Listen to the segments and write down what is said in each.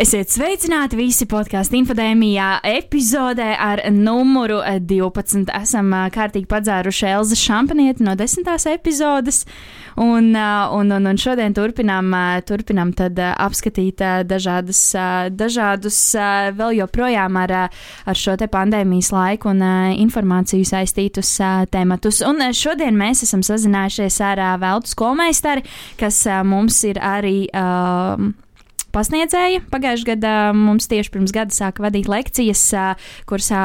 Esiet sveicināti visi podkāstu infodēmijā epizodē ar numuru 12. Esam kārtīgi padzēruši Elza Šampanieti no desmitās epizodes. Un, un, un, un šodien turpinām, turpinām tad apskatīt dažādas, dažādus vēl joprojām ar, ar šo pandēmijas laiku un informāciju saistītus tematus. Un šodien mēs esam sazinājušies ar Veltu skolmeistari, kas mums ir arī. Uh, pasniedzēja. Pagājušajā gadā mums tieši pirms gada sāka vadīt lekcijas kursā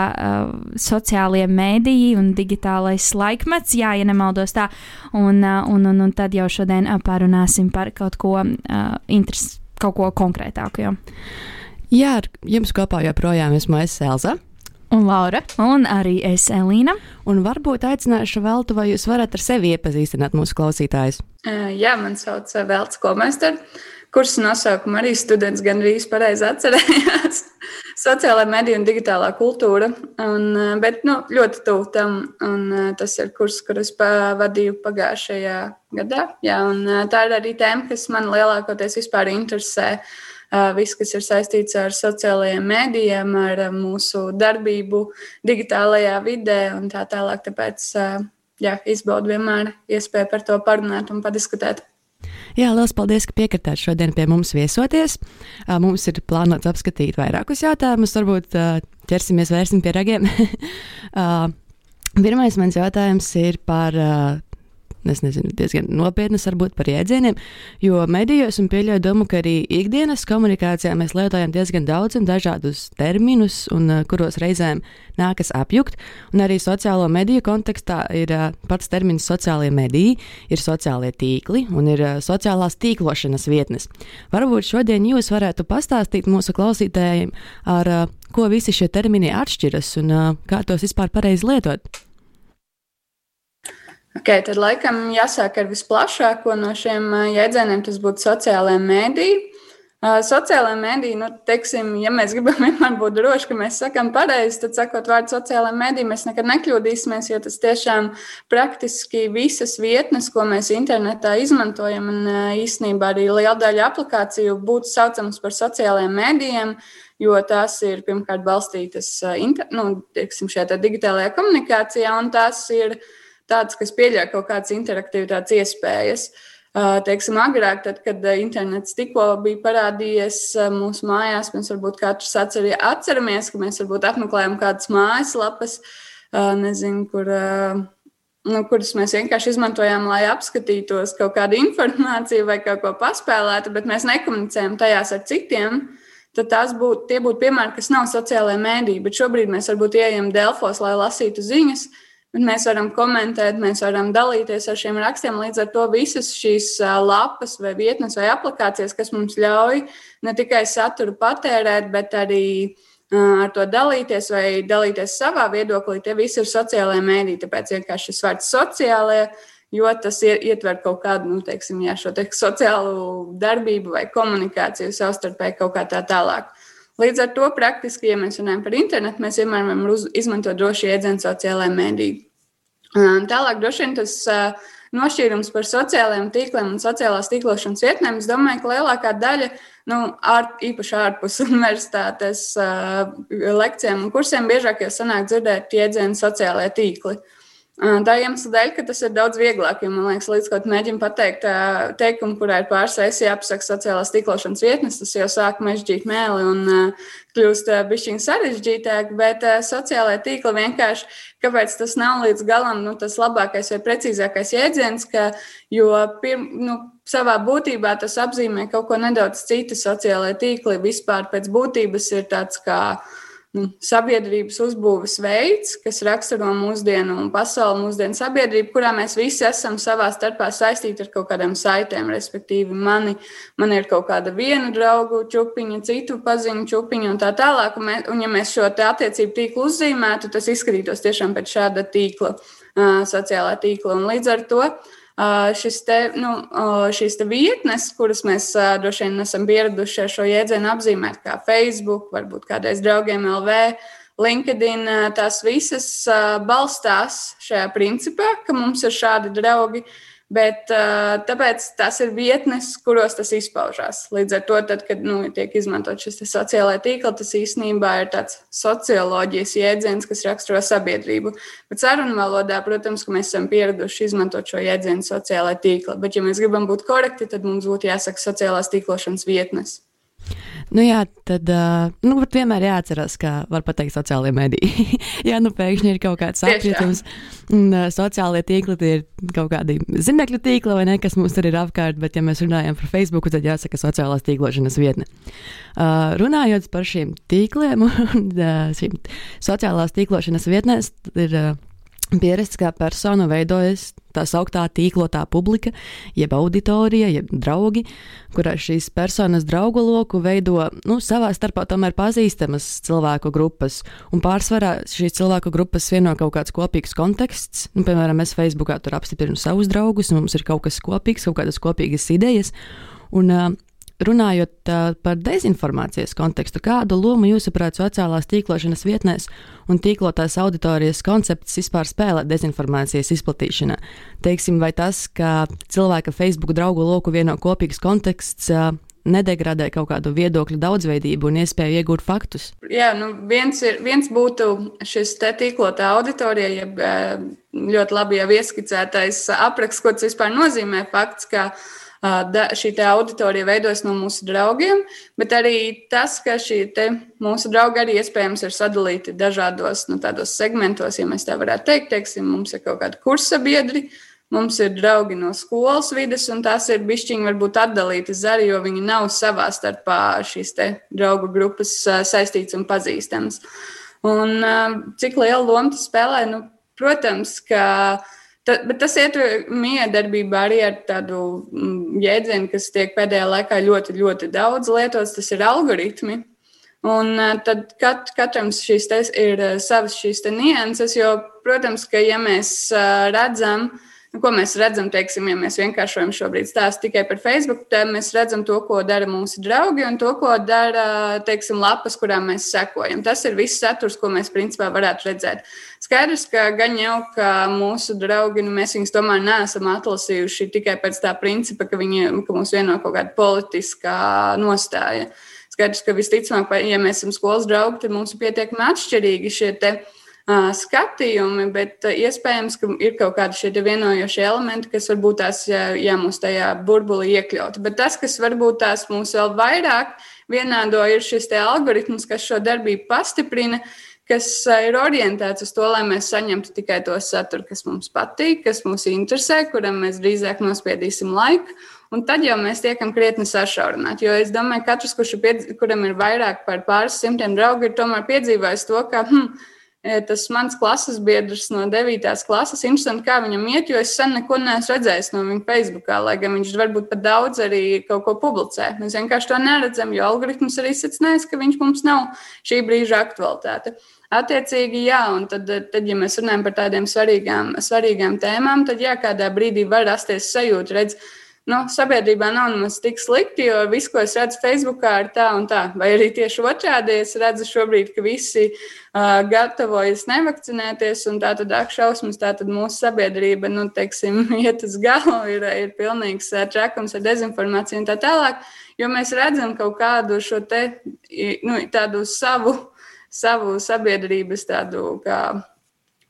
sociālie mēdīji un digitālais laikmets, jā, ja nemaldos tā. Un, un, un, un tad jau šodien pārunāsim par kaut ko interesantu, kaut ko konkrētāku. Jo. Jā, ar jums kopā joprojām esmu es Elza. Un Laura, un arī es Elīna. Un varbūt aicināšu Veltu, vai jūs varat ar sevi iepazīstināt mūsu klausītājus? Uh, jā, man sauc Velts Komēsters kursa nosaukumu arī students gandrīz pareizi atcerējās. Sociālā medija un digitālā kultūra. Un, eh, bet nu, ļoti tuvu tam. Un, eh, tas ir kurs, kurus vadīju pagājušajā gadā. Jā, un, eh, tā ir arī tēma, kas man lielākoties vispār interesē. Viss, kas ir saistīts ar sociālajiem mēdījiem, ar mūsu darbību digitālajā vidē un tā tālāk. Tāpēc jā, izbaudu vienmēr iespēju par to parunāt un padiskutēt. Jā, liels paldies, ka piekritāt šodien pie mums viesoties. Mums ir plānots apskatīt vairākus jautājumus, varbūt ķersimies vērsim pie ragiem. Pirmais mans jautājums ir par es nezinu, diezgan nopietnas varbūt par jēdzieniem, jo medijos un pieļauju domu, ka arī ikdienas komunikācijā mēs lietojam diezgan daudz un dažādus terminus, un uh, kuros reizēm nākas apjukt, un arī sociālo mediju kontekstā ir uh, pats termins sociālie mediji, ir sociālie tīkli un ir uh, sociālās tīklošanas vietnes. Varbūt šodien jūs varētu pastāstīt mūsu klausītājiem, ar ko visi šie termini atšķiras un kā tos vispār pareizi lietot. Okay, tad laikam jāsāk ar visplašāko no šiem jēdzieniem. Tas būtu sociālajā mēdī. Uh, sociālajā mēdī, nu, teiksim, ja mēs gribam vienmēr būt droši, ka mēs sakām pareizi, tad sakot vārdu sociālajā mēdī, mēs nekad nekļūdīsimies, jo tas tiešām praktiski visas vietnes, ko mēs internetā izmantojam, un īstenībā arī liela daļa aplikāciju būtu saucamas par sociālajiem mēdījiem, jo tās ir pirmkārt balstītas nu, teiksim, šajā digitālajā komunikācijā, un tās ir tāds, kas pieļauj kaut kādas interaktivitātes iespējas. Teiksim, agrāk, tad, kad internets tikko bija parādījies mūsu mājās, mēs varbūt katrs atcer, atceramies, ka mēs varbūt apmeklējam kādas mājaslapas, nezinu, kur, nu, kuras mēs vienkārši izmantojām, lai apskatītos kaut kādu informāciju vai kaut ko paspēlētu, bet mēs nekomunicējam tajās ar citiem. Tad tās būtu, tie būtu piemēri, kas nav sociālajā mēdī, bet šobrīd mēs varbūt ieejam Delfos, lai lasītu ziņas, uh, Bet mēs varam komentēt, mēs varam dalīties ar šiem rakstiem. Līdz ar to visas šīs lapas, vai vietnes, vai aplikācijas, kas mums ļauj ne tikai saturu patērēt, bet arī ar to dalīties vai dalīties savā viedoklī, tie visi ir sociālajie mēdī. Tāpēc vienkārši šis vārds sociālajie, jo tas ietver kaut kādu, nu, teiksim, jā, šo te sociālu darbību vai komunikāciju savstarpēji kaut kā tā tālāk. Līdz ar to praktiski, ja mēs runājam par internetu, mēs vienmēr varam izmantot droši iedzienu sociālajā mēdī. Tālāk, droši vien tas nošķīrums par sociālajiem tīkliem un sociālās tīklošanas vietnēm, es domāju, ka lielākā daļa, nu, ār, īpaši ārpus universitātes lekcijām un kursiem, biežāk jau sanāk dzirdēt iedzienu sociālajie tīkli. Uh, Tā iemesla dēļ, ka tas ir daudz vieglāk. Jo, man liekas, līdz kaut mēģinām pateikt teikumu, kurā ir pāris reizes jāapsaka sociālās tīklošanas vietnes, tas jau sāk mežģīt mēli un kļūst bišķiņ sarežģītāk. Bet sociālajā tīkla vienkārši, kāpēc tas nav līdz galam nu, tas labākais vai precīzākais jēdziens, ka, jo pirm, nu, savā būtībā tas apzīmē kaut ko nedaudz citu sociālajā tīkli. Vispār pēc būtības ir tāds kā nu, sabiedrības uzbūves veids, kas raksturo mūsdienu pasauli, mūsdienu sabiedrību, kurā mēs visi esam savā starpā saistīti ar kaut kādām saitēm. Respektīvi, mani, man ir kaut kāda viena draugu čupiņa, citu paziņu čupiņa un tā tālāk. Un, mēs, un ja mēs šo attiecību tīklu uzzīmētu, tas izskatītos tiešām pēc šāda tīkla, sociālā tīkla. Un līdz ar to šis te, nu, šīs te vietnes, kuras mēs droši vien esam pieraduši ar šo jēdzienu apzīmēt, kā Facebook, varbūt kādreiz draugiem LV, LinkedIn, tās visas balstās šajā principā, ka mums ir šādi draugi. Bet uh, tāpēc tas ir vietnes, kuros tas izpaužās. Līdz ar to, tad, kad nu, tiek izmantot šis sociālais tīkls, tas īstenībā ir tāds socioloģijas jēdziens, kas raksturo sabiedrību. Bet sarunu valodā, protams, mēs esam pieraduši izmantot šo jēdzienu sociālajā tīklā. Bet, ja mēs gribam būt korekti, tad mums būtu jāsaka sociālās tīklošanas vietnes. Nu jā, tad nu, vienmēr jāatcerās, ka var pateikt sociālajie mediji. jā, nu pēkšņi ir kaut kāds apjutums, un sociālajie tīkli ir kaut kādi zinekļu tīkli vai ne, kas mums tur ir apkārt, bet ja mēs runājam par Facebook, tad jāsaka sociālās tīklošanas vietne. Uh, runājot par šiem tīkliem un uh, šīm sociālās tīklošanas vietnēs, ir uh, Pierasts, kā persona veidojas tā sauktā tīklotā publika, jeb auditorija, jeb draugi, kurā šīs personas draugu loku veido nu, savā starpā tomēr pazīstamas cilvēku grupas. Un pārsvarā šīs cilvēku grupas vieno kaut kāds kopīgs konteksts. Nu, piemēram, es Facebookā tur apstiprinu savus draugus, un mums ir kaut kas kopīgs, kaut kādas kopīgas idejas. Un, uh, runājot uh, par dezinformācijas kontekstu, kādu lomu jūsuprāt sociālās tīklošanas vietnēs un tīklotās auditorijas koncepts vispār spēlē dezinformācijas izplatīšanā? Teiksim, vai tas, ka cilvēka Facebook draugu loku vieno kopīgs konteksts, uh, nedegradē kaut kādu viedokļu daudzveidību un iespēju iegūt faktus? Jā, nu viens, ir, viens būtu šis te tīklotā auditorija, jeb ļoti labi jau ieskicētais apraksts, ko tas vispār nozīmē fakts, ka uh, šī auditorija veidojas no mūsu draugiem, bet arī tas, ka šī mūsu draugi arī iespējams ir sadalīti dažādos nu, segmentos, ja mēs tā varētu teikt. Teiksim, mums ir kaut kādi kursa biedri, mums ir draugi no skolas vidas, un tās ir bišķiņi varbūt atdalīti zari, jo viņi nav savā starpā šīs draugu grupas saistītas un pazīstamas. Un cik lielu lomu tas spēlē? Nu, protams, ka Ta, bet tas iet miedarbībā arī ar tādu mm, jēdzienu, kas tiek pēdējā laikā ļoti, ļoti daudz lietots. Tas ir algoritmi. Un tad kat, katram šīs ir savas šīs nianses, jo, protams, ka ja mēs redzam, uh, Nu, ko mēs redzam, teiksim, ja mēs vienkāršojam šobrīd stāstu tikai par Facebook, tad mēs redzam to, ko dara mūsu draugi un to, ko dara, teiksim, lapas, kurām mēs sekojam. Tas ir viss saturs, ko mēs principā varētu redzēt. Skaidrs, ka gan jau, ka mūsu draugi, nu, mēs viņus tomēr neesam atlasījuši tikai pēc tā principa, ka, viņi, ka mums vieno kaut kāda politiskā nostāja. Skaidrs, ka visticamāk, ja mēs esam skolas draugi, tad mums ir pietiekami atšķirīgi šie te skatījumi, bet iespējams, ka ir kaut kādi šie vienojošie elementi, kas varbūt tās jā, mūs tajā burbulī iekļautu. Bet tas, kas varbūt tās mūs vēl vairāk vienādo, ir šis algoritms, kas šo darbību pastiprina, kas ir orientēts uz to, lai mēs saņemtu tikai to saturu, kas mums patīk, kas mūs interesē, kuram mēs drīzāk nospiedīsim laiku. Un tad jau mēs tiekam krietni sašaurināti. Jo es domāju, ka katrs, kurš ir piedz... kuram ir vairāk par pāris simtiem draugu, ir tomēr piedzīvojis to, ka hmm, tas mans klases biedrs no 9. klases. Interesanti, kā viņam iet, jo es sen neko neesmu redzējis no viņa Facebook, lai gan viņš varbūt pat daudz arī kaut ko publicē. Mēs vienkārši to neredzam, jo algoritms arī secinājis, ka viņš mums nav šī brīža aktualitāte. Attiecīgi, jā, un tad, tad ja mēs runājam par tādiem svarīgām, svarīgām tēmām, tad jā, kādā brīdī var rasties sajūta, redzēt, nu, sabiedrībā nav nemaz tik slikti, jo viss, ko es redzu Facebookā, ir tā un tā. Vai arī tieši otrādi es redzu šobrīd, ka visi uh, gatavojas nevakcinēties, un tā tad akšausmas, tā tad mūsu sabiedrība, nu, teiksim, iet uz galu, ir, ir pilnīgs uh, trakums ar dezinformāciju un tā tālāk, jo mēs redzam kaut kādu šo te, nu, tādu savu, savu sabiedrības tādu kā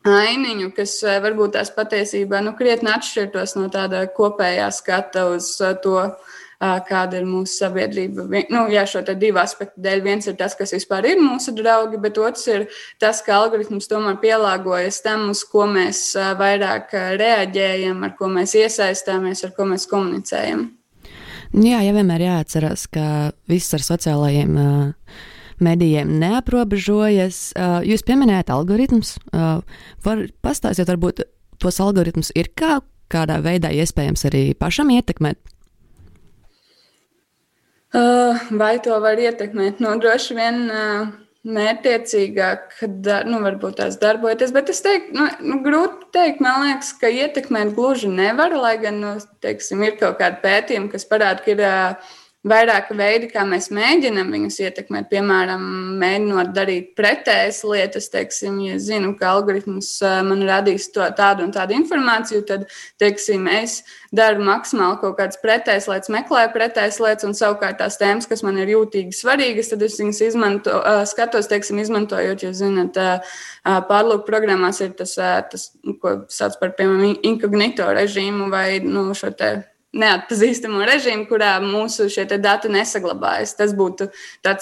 ainiņu, kas eh, varbūt tās patiesībā nu, krietni atšķirtos no tāda kopējā skata uz eh, to, eh, kāda ir mūsu sabiedrība. Nu, jā, šo divu aspektu dēļ. Viens ir tas, kas vispār ir mūsu draugi, bet otrs ir tas, ka algoritms tomēr pielāgojas tam, uz ko mēs vairāk reaģējam, ar ko mēs iesaistāmies, ar ko mēs komunicējam. Jā, ja vienmēr jāatcerās, ka viss ar sociālajiem uh, medijiem neaprobežojas. Uh, jūs pieminējāt algoritmus. Uh, var pastāstīt, varbūt tos algoritmus ir kā, kādā veidā iespējams arī pašam ietekmēt? Uh, vai to var ietekmēt? Nu, droši vien mērķiecīgāk, nu, varbūt tās darbojas. Bet es teiktu, nu, nu, grūti pateikt, man liekas, ka ietekmēt gluži nevar, lai gan nu, teiksim, ir kaut kādi pētījumi, kas parāda, ka ir. Uh, vairāki veidi, kā mēs mēģinām viņus ietekmēt. Piemēram, mēģinot darīt pretējas lietas, teiksim, ja zinu, ka algoritms man radīs to, tādu un tādu informāciju, tad, teiksim, es daru maksimāli kaut kādas pretējas lietas, meklēju pretējas lietas, un savukārt tās tēmas, kas man ir jūtīgi svarīgas, tad es viņas izmanto, skatos, teiksim, izmantojot, jūs zināt, pārlūku programmās ir tas, tas ko sauc par, piemēram, inkognito režīmu vai nu, šo te neatpazīstamo režīmu, kurā mūsu dati nesaglabājas. Tas būtu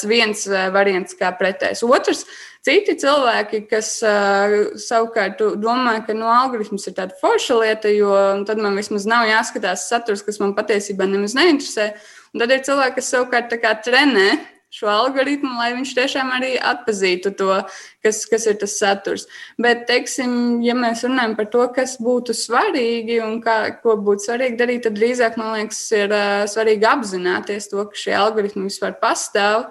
viens eh, variants, kā pretējs. Otrs, citi cilvēki, kas uh, savukārt domā, ka no nu, algoritms ir tāda forša lieta, jo tad man vismaz nav jāskatās saturs, kas man patiesībā nemaz neinteresē. Un tad ir cilvēki, kas savukārt trenē šo algoritmu, lai viņš tiešām arī atpazītu to, kas, kas ir tas saturs. Bet, teiksim, ja mēs runājam par to, kas būtu svarīgi un kā, ko būtu svarīgi darīt, tad drīzāk man liekas, ir uh, svarīgi apzināties to, ka šie algoritmi vispār pastāv.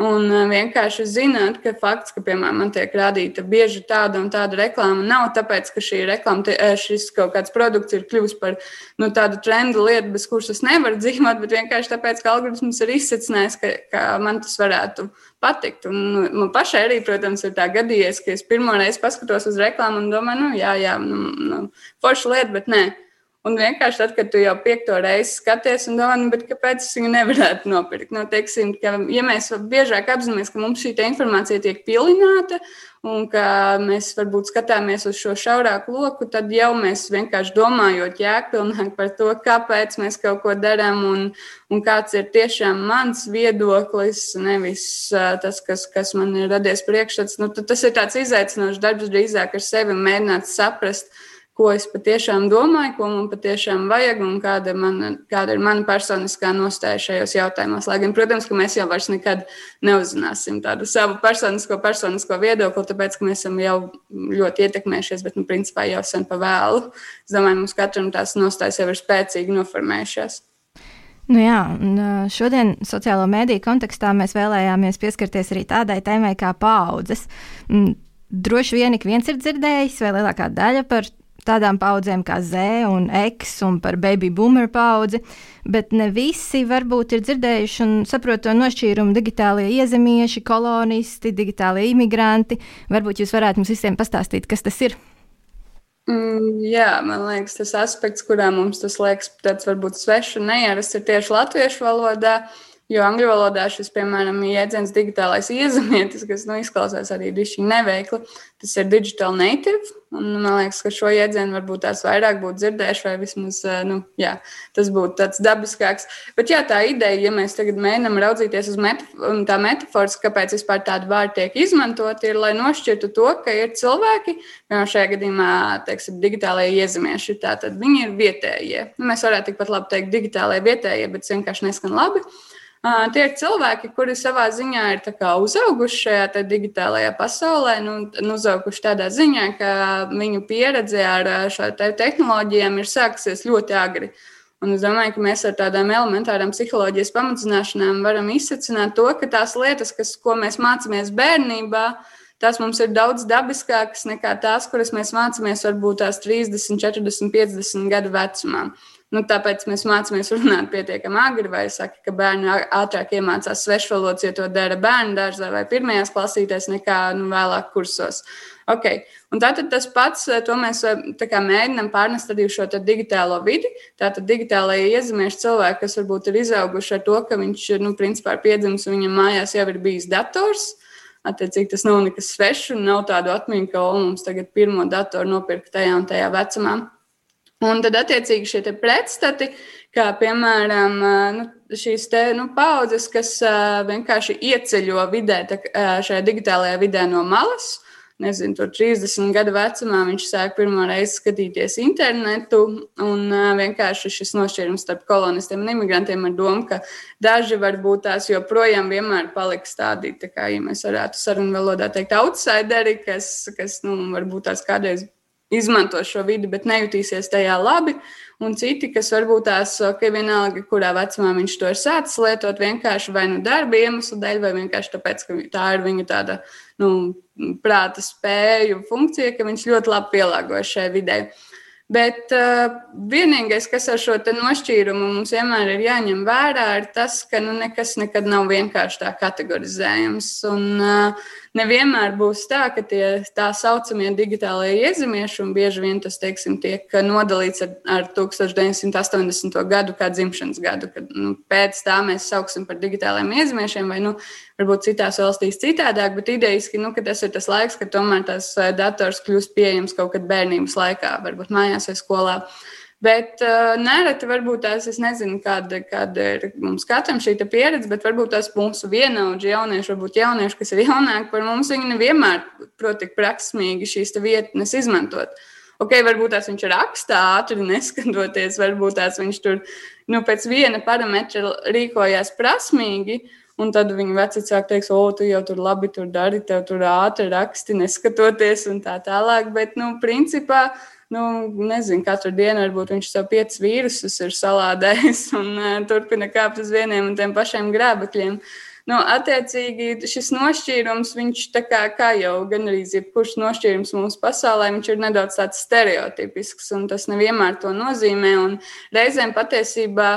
Un eh, vienkārši zināt, ka fakts, ka, piemēram, man tiek rādīta bieži tāda un tāda reklāma, nav tāpēc, ka šī reklāma, eh, šis kaut kāds produkts ir kļuvis par nu, tādu trendu lietu, bez kuras es nevaru dzīvot, bet vienkārši tāpēc, ka algoritms ir izsacinājis, ka, ka man tas varētu patikt. Un nu, man pašai arī, protams, ir tā gadījies, ka es pirmo reizi paskatos uz reklāmu un domāju, nu, jā, jā, nu, nu, forša lieta, bet nē. Un vienkārši tad, kad tu jau piekto reizi skaties un domā, nu, kāpēc es viņu nevarētu nopirkt. Nu, teiksim, ka, ja mēs biežāk apzināmies, ka mums šī informācija tiek pilināta un ka mēs varbūt skatāmies uz šo šaurāku loku, tad jau mēs vienkārši domājot jēgpilnāk par to, kāpēc mēs kaut ko darām un, un kāds ir tiešām mans viedoklis, nevis tas, kas, kas man ir radies priekšstats. Nu, tas ir tāds izaicinošs darbs drīzāk ar sevi mēģināt saprast ko es patiešām domāju, ko man patiešām vajag un kāda, man, kāda ir mana personiskā nostāja šajos jautājumos. Lai gan, protams, ka mēs jau vairs nekad neuzzināsim tādu savu personisko, personisko viedokli, tāpēc, ka mēs esam jau ļoti ietekmējušies, bet, nu, principā jau sen pa vēlu. Es domāju, mums katram tās nostājas jau ir spēcīgi noformējušās. Nu jā, šodien sociālo mediju kontekstā mēs vēlējāmies pieskarties arī tādai tēmai kā paudzes. Mm, droši vien ik viens ir dzirdējis, vai lielākā daļa par tādām paudzēm kā Z un X un par baby boomer paudzi, bet ne visi varbūt ir dzirdējuši un saprot to nošķīrumu digitālie iezemieši, kolonisti, digitālie imigranti. Varbūt jūs varētu mums visiem pastāstīt, kas tas ir. Mm, jā, man liekas, tas aspekts, kurā mums tas liekas tāds varbūt svešs un neierasts, ir tieši latviešu valodā. Uh, Jo angļu valodā šis, piemēram, jēdziens digitālais iezemietis, kas nu, izklausās arī dišķi neveikli, tas ir digital native. Un, man liekas, ka šo jēdzienu varbūt tās vairāk būtu dzirdējuši, vai vismaz nu, jā, tas būtu tāds dabiskāks. Bet jā, tā ideja, ja mēs tagad mēģinām raudzīties uz metafor tā metaforas, kāpēc vispār tādi vārdi tiek izmantoti, ir, lai nošķirtu to, ka ir cilvēki, piemēram, šajā gadījumā, teiksim, digitālajie iezemieši, tātad viņi ir vietējie. Nu, mēs varētu tikpat labi teikt digitālajie vietējie, bet tas vienkārši neskan labi. Tie ir cilvēki, kuri savā ziņā ir uzauguši šajā digitālajā pasaulē, nu, nu, uzauguši tādā ziņā, ka viņu pieredze ar šo te tehnoloģijām ir sākusies ļoti agri. Un es domāju, ka mēs ar tādām elementārām psiholoģijas pamatzināšanām varam izsacināt to, ka tās lietas, kas, ko mēs mācāmies bērnībā, tās mums ir daudz dabiskākas nekā tās, kuras mēs mācāmies varbūt tās 30, 40, 50 gadu vecumā. Nu, tāpēc mēs mācāmies runāt pietiekami agri, vai saka, ka bērni ātrāk iemācās svešvalodas, ja to dara bērnu dārzā vai pirmajās klasītēs, nekā nu, vēlāk kursos. Okay. Un tātad tas pats, to mēs kā, mēģinām pārnest arī šo digitālo vidi. Tātad digitālajie iezemieši cilvēki, kas varbūt ir izauguši ar to, ka viņš nu, principā ir piedzimis un viņam mājās jau ir bijis dators. Attiecīgi, tas nav nekas svešs un nav tādu atmiņu, ka o, mums tagad pirmo datoru nopirkt tajā un tajā vecumā. Un tad, attiecīgi, šie pretstati, kā piemēram nu, šīs te, nu, paudzes, kas vienkārši ieceļo vidē, tā, šajā digitālajā vidē no malas. nezinu, 30 gadu vecumā viņš sāk pirmo reizi skatīties internetu. Un vienkārši šis nošķīrums starp kolonistiem un imigrantiem ar domu, ka daži varbūt tās joprojām vienmēr paliks tādi, tā kā, ja mēs varētu sarunu valodā teikt, outsideri, kas, kas nu, varbūt tās kādreiz izmanto šo vidi, bet nejutīsies tajā labi. Un citi, kas varbūt tās, ka vienalga, kurā vecumā viņš to ir sācis lietot, vienkārši vai nu darba iemeslu dēļ, vai vienkārši tāpēc, ka tā ir viņa tāda nu, prāta spēju funkcija, ka viņš ļoti labi pielāgojas šai videi. Bet uh, vienīgais, kas ar šo nošķīrumu mums vienmēr ir jāņem vērā, ir tas, ka nu, nekas nekad nav vienkārši tā kategorizējams. Un, uh, nevienmēr būs tā, ka tie tā saucamie digitālie iezemiešumi bieži vien tas teiksim, tiek nodalīts ar, ar 1980. gadu kā dzimšanas gadu. Kad, nu, pēc tā mēs sauksim par digitāliem iezemiešiem, vai nu, varbūt citās valstīs citādāk, bet idejiski nu, tas ir tas laiks, kad tomēr tas eh, dators kļūst pieejams kaut kad bērnības laikā, varbūt mājās vai skolā. Uh, Bet uh, nereti varbūt tās, es nezinu, kāda, kāda ir mums katram šī pieredze, bet varbūt tās mūsu vienaudži jaunieši, varbūt jaunieši, kas ir jaunāki par mums, viņi nevienmēr prot tik prasmīgi šīs vietnes izmantot. Ok, varbūt tās viņš rakstā ātri neskatoties, varbūt tās viņš tur nu, pēc viena parametra rīkojās prasmīgi. Un tad viņa vecāki teiks, o, tu jau tur labi tur dari, tev tur ātri raksti, neskatoties un tā tālāk. Bet, nu, principā, nu, nezinu, katru dienu varbūt viņš sev piecus vīrusus ir salādējis un uh, turpina kāpt uz vieniem un tiem pašiem grābekļiem. Nu, attiecīgi, šis nošķīrums, viņš tā kā, kā jau gan arī jebkurš nošķīrums mūsu pasaulē, viņš ir nedaudz tāds stereotipisks, un tas nevienmēr to nozīmē. Reizēm patiesībā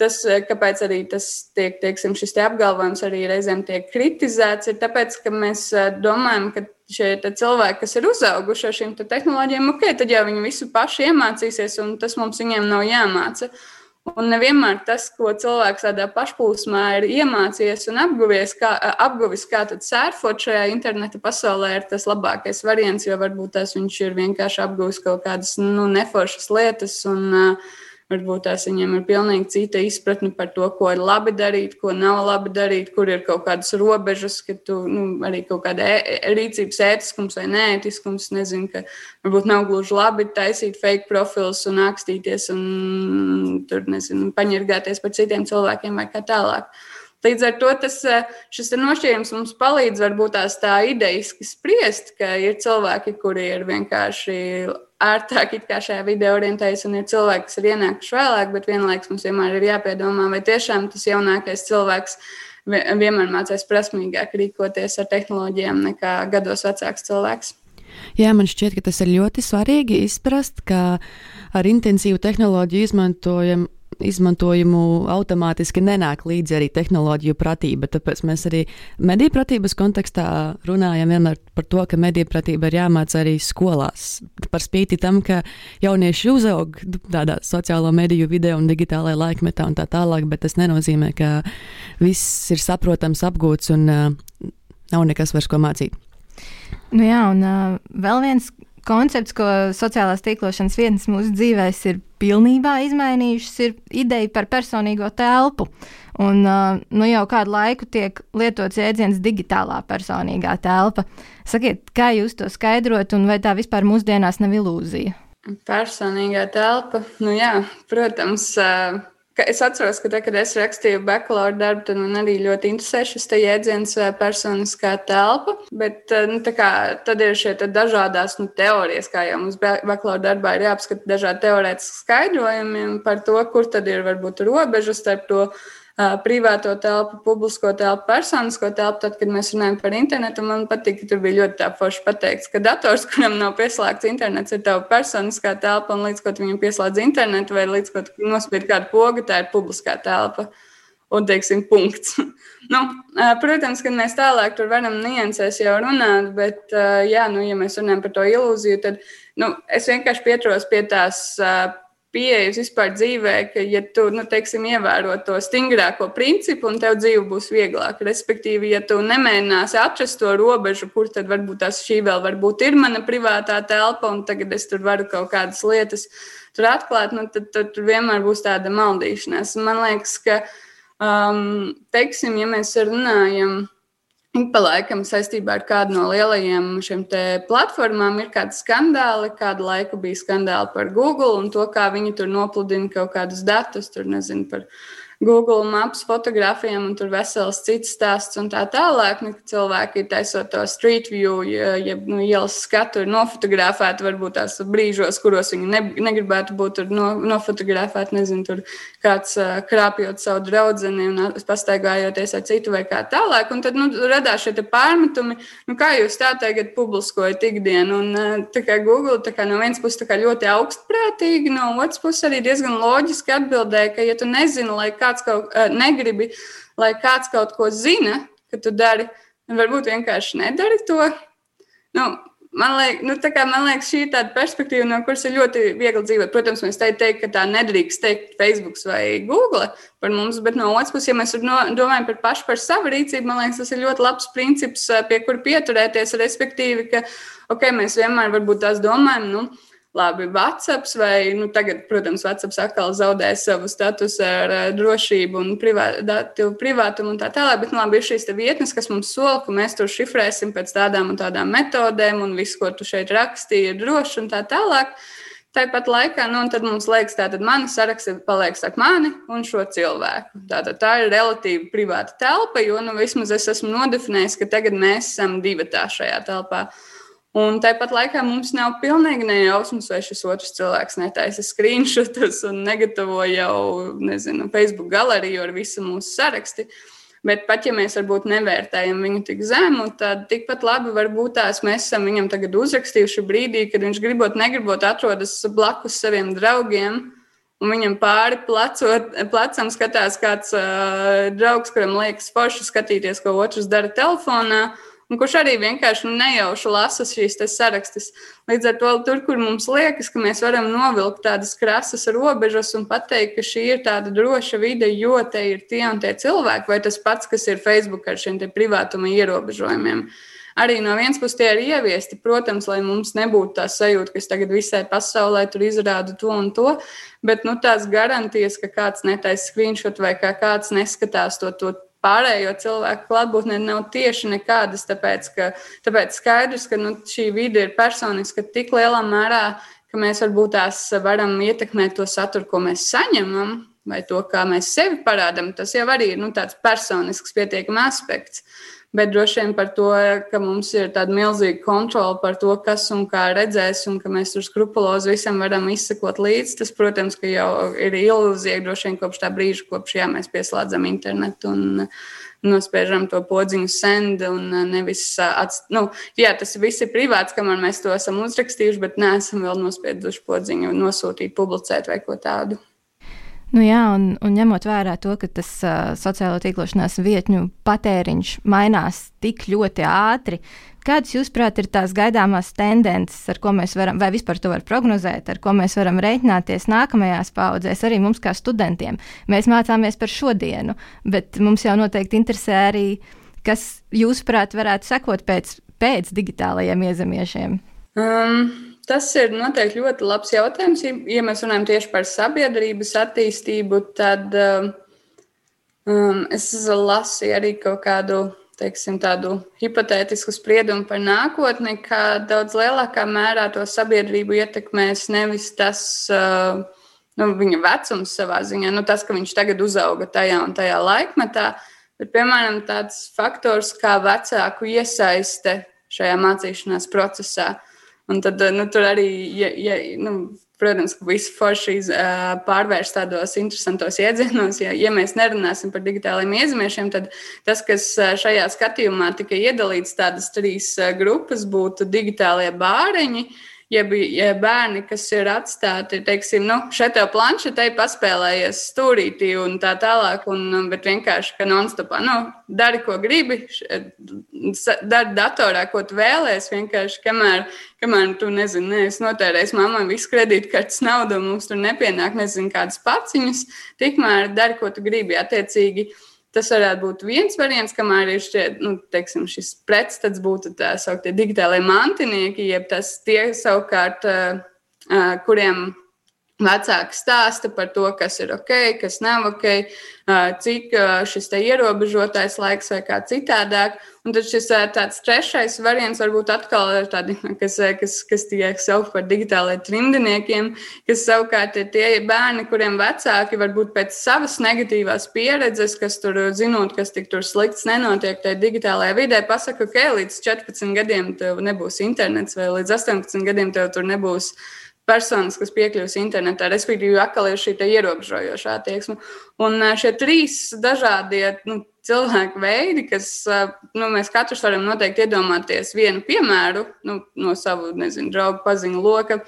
tas, kāpēc arī tas tiek, teiksim, šis te apgalvojums arī reizēm tiek kritizēts, ir tāpēc, ka mēs domājam, ka šie cilvēki, kas ir uzauguši ar šīm te tehnoloģijām, ok, tad jau viņi visu paši iemācīsies, un tas mums viņiem nav jāmāca. Un nevienmēr tas, ko cilvēks tādā pašplūsmā ir iemācījies un apguvies, kā, apguvis, kā sērfot šajā interneta pasaulē, ir tas labākais variants, jo varbūt tas viņš ir vienkārši apguvis kaut kādas nu, neforšas lietas. Un, uh, Varbūt tās viņiem ir pilnīgi cita izpratne par to, ko ir labi darīt, ko nav labi darīt, kur ir kaut kādas robežas, ka tu nu, arī kaut kāda e, rīcības ētiskums vai neētiskums. Nezinu, ka varbūt nav gluži labi taisīt fake profilus un akstīties un tur, nezinu, paņirgāties par citiem cilvēkiem vai kā tālāk. Līdz ar to tas, šis nošķīrums mums palīdz varbūt tās tā idejiski spriest, ka ir cilvēki, kuri ir vienkārši ērtāk šajā video orientējas, un ir cilvēki, kas ir ienākuši vēlāk, bet vienlaikus mums vienmēr ir jāpiedomā, vai tiešām tas jaunākais cilvēks vienmēr mācīs prasmīgāk rīkoties ar tehnoloģijām nekā gados vecāks cilvēks. Jā, man šķiet, ka tas ir ļoti svarīgi izprast, ka ar intensīvu tehnoloģiju izmantojam izmantojumu automātiski nenāk līdzi arī tehnoloģiju pratība. Tāpēc mēs arī mediju pratības kontekstā runājam vienmēr par to, ka mediju pratība ir jāmāca arī skolās. Par spīti tam, ka jaunieši uzaug tādā sociālo mediju video un digitālajā laikmetā un tā tālāk, bet tas nenozīmē, ka viss ir saprotams, apgūts un uh, nav nekas vairs ko mācīt. Nu jā, un uh, vēl viens koncepts, ko sociālās tīklošanas vietnes mūsu dzīvēs ir pilnībā izmainījušas, ir ideja par personīgo telpu. Un, uh, nu jau kādu laiku tiek lietots jēdziens digitālā personīgā telpa. Sakiet, kā jūs to skaidrot, un vai tā vispār mūsdienās nav ilūzija? Personīgā telpa, nu jā, protams. Uh Es atceros, ka, te, kad es rakstīju bakalaura darbu, tad man arī ļoti interesē šis jēdziens personiskā telpa. Bet nu, kā, tad ir šie dažādas nu, teorijas, kā jau mums bakalaura darbā ir jāapskata dažādi teorētiski skaidrojumi par to, kur tad ir varbūt robeža starp to privāto telpu, publisko telpu, personisko telpu. Tad, kad mēs runājam par internetu, man patīk, ka tur bija ļoti tā forši pateikts, ka dators, kuram nav pieslēgts internets, ir tava personiskā telpa, un līdz ko viņam pieslēdz internetu vai līdz ko nospiež kādu pogu, tā ir publiskā telpa. Un, teiksim, punkts. nu, protams, ka mēs tālāk tur varam niansēs jau runāt, bet, jā, nu, ja mēs runājam par to ilūziju, tad nu, es vienkārši pieturos pie tās pieejas vispār dzīvē, ka, ja tu, nu, teiksim, ievēro to stingrāko principu, un tev dzīve būs vieglāka. Respektīvi, ja tu nemēģināsi atrast to robežu, kur tad varbūt tas šī vēl varbūt ir mana privātā telpa, un tagad es tur varu kaut kādas lietas tur atklāt, nu, tad, tad tur vienmēr būs tāda maldīšanās. Man liekas, ka, um, teiksim, ja mēs runājam pa laikam saistībā ar kādu no lielajiem šiem platformām ir kādi skandāli. Kādu laiku bija skandāli par Google un to, kā viņi tur nopludina kaut kādus datus, tur nezinu par Google maps fotografijām, un tur vesels cits stāsts un tā tālāk. Nu, cilvēki ir taisot to street view, ja nu, ielas skatu ir nofotografēti, varbūt tās brīžos, kuros viņi ne, negribētu būt no, nofotografēti. Nezinu, tur kāds krāpjot savu draugu un pastaigājoties ar citu vai kā tālāk. Un tad nu, radās šie pārmetumi, nu, kā jūs tā tagad publiskojat ikdienu. Un, tā kā Google tā kā no vienas puses ļoti augstprātīgi, no otras puses arī diezgan loģiski atbildēja, ka, ja tu nezini, lai kāds kaut uh, negribi, lai kāds kaut ko zina, ka tu dari, varbūt vienkārši nedari to. Nu, Man, liek, nu, man liekas, šī ir tāda perspektīva, no kuras ir ļoti viegli dzīvot. Protams, mēs te teiktu, ka tā nedrīkst teikt Facebook vai Google par mums, bet no otras puses, ja mēs no, domājam par pašu par savu rīcību, man liekas, tas ir ļoti labs princips, pie kura pieturēties. Respektīvi, ka okay, mēs vienmēr varbūt tās domājam. Nu, labi, WhatsApp, vai nu, tagad, protams, WhatsApp atkal zaudē savu statusu ar uh, drošību un privā, datu privātumu un tā tālāk. Bet nu, labi, ir šīs vietnes, kas mums sola, ka mēs tur šifrēsim pēc tādām un tādām metodēm, un viss, ko tu šeit rakstīji, ir droši un tā tālāk. Tāpat laikā, nu, tad mums liekas, ka mana saraksta paliek starp mani un šo cilvēku. Tātad tā ir relatīvi privāta telpa, jo nu, vismaz es esmu nodefinējis, ka tagad mēs esam divi tā šajā telpā. Uh, Un tāpat laikā mums nav pilnīgi nejausmas, vai šis otrs cilvēks netaisa screenshotus un negatavo jau, nezinu, Facebook galeriju ar visu mūsu sarakstu. Bet pat ja mēs varbūt nevērtējam viņu tik zemu, tad tikpat labi varbūt tās mēs esam viņam tagad uzrakstījuši brīdī, kad viņš gribot, negribot atrodas blakus saviem draugiem. Un viņam pāri plecot, plecam skatās kāds uh, draugs, kuram liekas forši skatīties, ko otrs dara telefonā un kurš arī vienkārši nejauši lasa šīs sarakstus. Līdz ar to, tur, kur mums liekas, ka mēs varam novilkt tādas krasas robežas un pateikt, ka šī ir tāda droša vide, jo te ir tie un tie cilvēki, vai tas pats, kas ir Facebook ar šiem privātuma ierobežojumiem. Arī no vienas puses tie ir ieviesti, protams, lai mums nebūtu tā sajūta, ka es tagad visai pasaulē tur izrādu to un to, bet nu, tās garantijas, ka kāds netaisa screenshot vai kā kāds neskatās to, to pārējo cilvēku klātbūtnē nav tieši nekādas. Tāpēc, ka, tāpēc skaidrs, ka nu, šī vide ir personiska tik lielā mērā, ka mēs varbūt tās varam ietekmēt to saturu, ko mēs saņemam, vai to, kā mēs sevi parādām. Tas jau arī ir nu, tāds personisks pietiekams aspekts bet droši vien par to, ka mums ir tāda milzīga kontrola par to, kas un kā redzēs, un ka mēs tur skrupulozi visam varam izsekot līdzi. Tas, protams, jau ir ilūzija droši vien kopš tā brīža, kopš jā, mēs pieslēdzam internetu un nospiežam to podziņu send un nevis atst... nu, jā, tas viss ir privāts, kamēr mēs to esam uzrakstījuši, bet neesam vēl nospieduši podziņu, nosūtīt, publicēt vai ko tādu. Nu jā, un, un ņemot vērā to, ka tas uh, sociālo tīklošanās vietņu patēriņš mainās tik ļoti ātri, kādas, jūsuprāt, ir tās gaidāmās tendences, ar ko mēs varam, vai vispār to var prognozēt, ar ko mēs varam reiķināties nākamajās paudzēs, arī mums kā studentiem? Mēs mācāmies par šodienu, bet mums jau noteikti interesē arī, kas, jūsuprāt, varētu sekot pēc, pēc digitālajiem iezemiešiem. Um. Tas ir noteikti ļoti labs jautājums. Ja mēs runājam tieši par sabiedrības attīstību, tad um, um es lasīju arī kaut kādu teiksim, tādu hipotētisku spriedumu par nākotni, ka daudz lielākā mērā to sabiedrību ietekmēs nevis tas, uh, nu, viņa vecums savā ziņā, nu, tas, ka viņš tagad uzauga tajā un tajā laikmetā, bet, piemēram, tāds faktors kā vecāku iesaiste šajā mācīšanās procesā. Uh, Un tad eh, nu, tur arī, ja, ja, nu, protams, ka visu forši uh, pārvērst tādos interesantos iedzienos. Ja, ja mēs nerunāsim par digitāliem iezmiešiem, tad tas, kas šajā skatījumā tika iedalīts tādas trīs grupas, būtu digitālie bāreņi. Uh, jeb, jeb bērni, kas ir atstāti, teiksim, nu, šeit jau planšetē paspēlējies stūrītī un tā tālāk, un, bet vienkārši, ka non-stopā, nu, dari, ko gribi, dari datorā, ko tu vēlēsies, vienkārši, kamēr, kamēr tu, nezini, neesi notērējis mammai visu kredītkartes naudu, un mums tur nepienāk, nezinu, kādas paciņas, tikmēr dari, ko tu gribi, attiecīgi. Tas varētu būt viens variants, kamēr ir šie, nu, teiksim, šis pretstats būtu tā sauktie digitālie mantinieki, jeb tas tie savukārt, kuriem Vecāki stāsta par to, kas ir ok, kas nav ok, cik šis ierobežotais laiks vai kā citādāk. Un tad šis tāds trešais variants varbūt atkal ir tādi, kas, kas, kas tiek saukt par digitālajiem trimdiniekiem, kas savukārt ir tie bērni, kuriem vecāki varbūt pēc savas negatīvās pieredzes, kas tur zinot, kas tik tur slikts nenotiek tajā digitālajā vidē, pasaka, ka okay, līdz 14 gadiem tev nebūs internets vai līdz 18 gadiem tev tur nebūs personas, kas piekļūs internetā, respektīvi, atkal ir šī ierobežojošā attieksme. Un šie trīs dažādie nu, cilvēku veidi, kas nu, mēs katrs varam noteikti iedomāties vienu piemēru nu, no savu nezinu, draugu paziņu loka.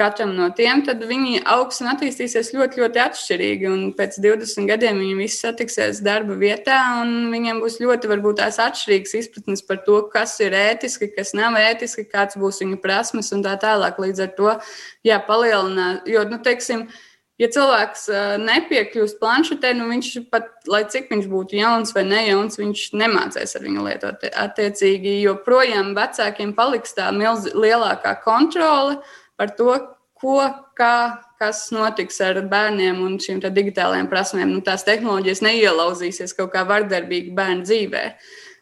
Katram no tiem, tad viņi augs un attīstīsies ļoti, ļoti atšķirīgi. Un pēc 20 gadiem viņi visi satiksies darba vietā, un viņiem būs ļoti varbūt tās atšķirīgas izpratnes par to, kas ir ētiski, kas nav ētiski, kāds būs viņu prasmes un tā tālāk. Līdz ar to jā, palielināt, jo, nu, teiksim, ja cilvēks nepiekļūst planšetē, nu viņš pat, lai cik viņš būtu jauns vai nejauns, viņš nemācīs ar viņu lietot. Attiecīgi, joprojām vecākiem paliks tā milz, lielākā kontrole par to, ko, kā, kas notiks ar bērniem un šīm digitālajām prasmēm. Nu, tās tehnoloģijas neielauzīsies kaut kā vardarbīgi bērnu dzīvēm.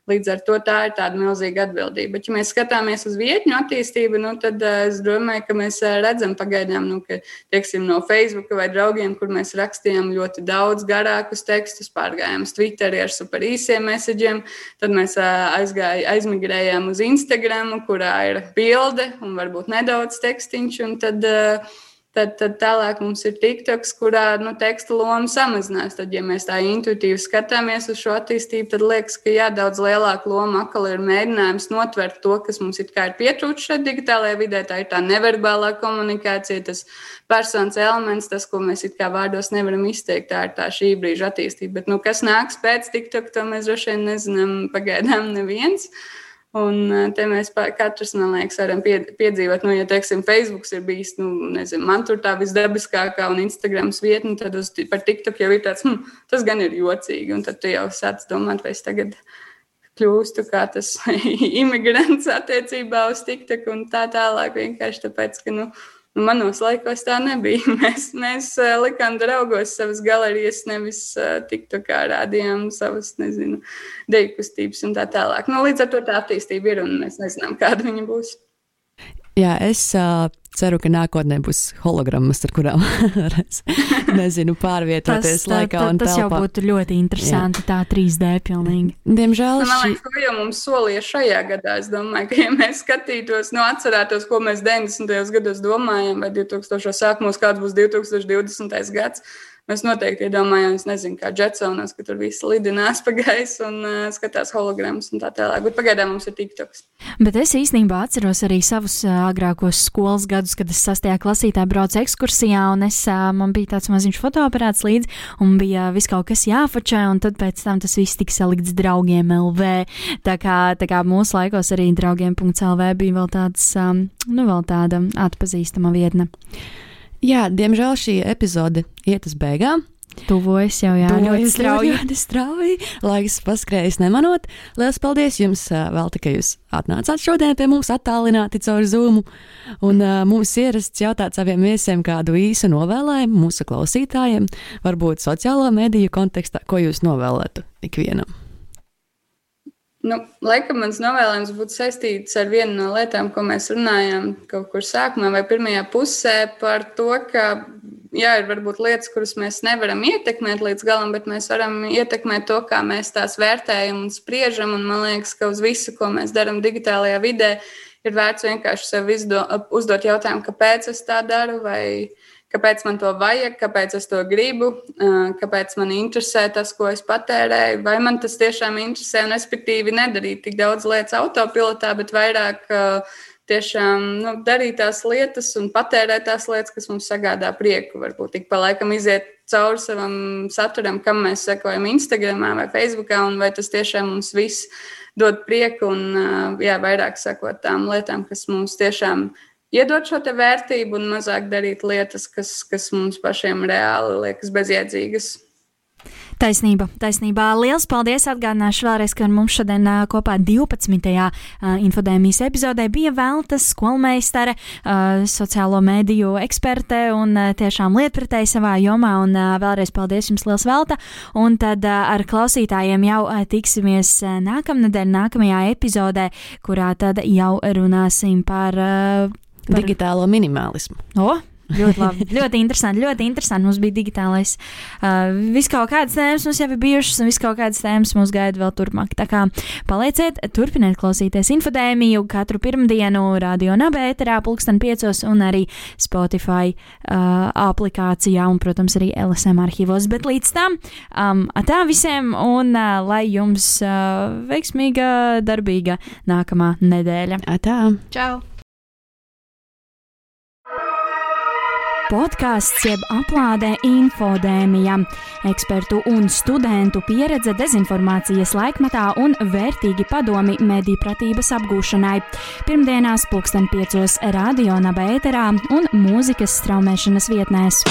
Līdz ar to tā ir tāda milzīga atbildība. Bet, ja mēs skatāmies uz vietņu attīstību, nu, tad uh, es domāju, ka mēs uh, redzam pagaidām, nu, ka teiksim, no Facebook vai draugiem, kur mēs rakstījām ļoti daudz garākus tekstus, pārgājām uz Twitter ar super īsiem messageiem. Tad mēs uh, aizgāj, aizmigrējām uz Instagram, kurā ir bilde un varbūt nedaudz tekstiņš. Un tad, uh, Tad, tad tālāk mums ir TikToks, kurā nu, teksta loma samazinās. Tad, ja mēs tā intuitīvi skatāmies uz šo attīstību, tad liekas, ka jā, daudz lielāka loma atkal ir mēģinājums notvert to, kas mums ir pietrūkst šeit digitālajā vidē. Tā ir tā neverbālā komunikācija, tas personas elements, tas, ko mēs it kā vārdos nevaram izteikt. Tā ir tā šī brīža attīstība. Bet, nu, kas nāks pēc TikTok, to mēs droši vien nezinām pagaidām neviens. Uh, Un te mēs katrs, man liekas, varam piedzīvot, nu, ja, teiksim, Facebook ir bijis, nu, nezinu, man tur tā visdabiskākā un Instagrams vietne, tad uz, par TikTok jau ir tāds, hm, tas gan ir jocīgi. Un tad tu jau sāc domāt, vai es tagad kļūstu kā tas imigrants attiecībā uz TikTok un tā tālāk. Vienkārši tāpēc, ka, nu, Nu, manos laikos tā nebija. Mēs, mēs likām draugos savas galerijas, nevis uh, tiktu kā rādījām savas, nezinu, deju kustības un tā tālāk. Nu, līdz ar to tā attīstība ir un mēs nezinām, kāda viņa būs. Jā, es uh, ceru, ka nākotnē būs hologrammas, ar kurām nezinu, pārvietoties tas, laikā tā, tā, tas telpā. jau būtu ļoti interesanti, Jā. tā 3D pilnīgi. Diemžēl nu, šī... to jau mums solīja šajā gadā. Es domāju, ka, ja mēs skatītos, nu, atcerētos, ko mēs 90. gados domājam, vai 2000. sākumos, kāds būs 2020. gads, Mēs noteikti iedomājamies, nezinu, kā Jetsonas, ka tur viss lidinās pa gaisu un uh, skatās hologrammas un tā tālāk. Bet pagaidām mums ir TikToks. Bet es īstenībā atceros arī savus uh, agrākos skolas gadus, kad es sastajā klasītā braucu ekskursijā, un es, uh, man bija tāds maziņš fotoaparāts līdzi, un bija viss kaut kas jāfočē, un tad pēc tam tas viss tika salikts draugiem LV. Tā kā, tā kā mūsu laikos arī draugiem.lv bija vēl tāds, um, nu, vēl tāda atpazīstama vietne. Jā, diemžēl šī epizode iet uz beigām. Tuvojas jau jā, ļoti strauji. Ļoti strauji. Laiks paskrējas nemanot. Lielas paldies jums vēl tikai jūs atnācāt šodien pie mums attālināti caur Zoom. Un uh, mums ierasts jautāt saviem viesiem kādu īsu novēlējumu mūsu klausītājiem, varbūt sociālo mediju kontekstā, ko jūs novēlētu ikvienam. Nu, laikam mans novēlējums būtu saistīts ar vienu no lietām, ko mēs runājām kaut kur sākumā vai pirmajā pusē par to, ka jā, ir varbūt lietas, kuras mēs nevaram ietekmēt līdz galam, bet mēs varam ietekmēt to, kā mēs tās vērtējam un spriežam. Un man liekas, ka uz visu, ko mēs darām digitālajā vidē, ir vērts vienkārši sev izdo, uzdot jautājumu, kāpēc es tā daru. Vai, kāpēc man to vajag, kāpēc es to gribu, kāpēc man interesē tas, ko es patērēju, vai man tas tiešām interesē, un respektīvi nedarīt tik daudz lietas autopilotā, bet vairāk tiešām nu, darīt tās lietas un patērēt tās lietas, kas mums sagādā prieku. Varbūt tik pa laikam iziet cauri savam saturam, kam mēs sekojam Instagram vai Facebook, un vai tas tiešām mums viss dod prieku un jā, vairāk sakot tām lietām, kas mums tiešām ir iedot šo vērtību un mazāk darīt lietas, kas, kas mums pašiem reāli liekas bezjēdzīgas. Taisnība, taisnība. Lielas paldies! Atgādināšu vēlreiz, ka mums šodien kopā 12. Uh, infodēmijas epizodē bija veltas skolmeistare, uh, sociālo mediju eksperte un tiešām lietpratēji savā jomā. Un vēlreiz paldies jums, liels velta! Un tad ar klausītājiem jau tiksimies nākamnedēļ, nākamajā epizodē, kurā tad jau runāsim par. Par... Digitālo minimalismu. O, Ļoti labi. ļoti interesanti. Ļoti interesanti. Mums bija digitālais. Uh, viss kaut kādas tēmas mums jau ir bijušas, un viss kaut kādas tēmas mums gaida vēl turpmāk. Tā kā palieciet, turpiniet klausīties infodēmiju katru pirmdienu radio nabēterā, pulksten piecos, un arī Spotify uh, aplikācijā, un, protams, arī LSM arhīvos. Bet līdz tam, um, tā visiem, un uh, lai jums uh, veiksmīga, darbīga nākamā nedēļa. Atā! Čau! Podkāsts jeb aplādē infodēmija, ekspertu un studentu pieredze dezinformācijas laikmetā un vērtīgi padomi mediju pratības apgūšanai. Pirmdienās pulksten piecos radio naba ēterā un mūzikas straumēšanas vietnēs.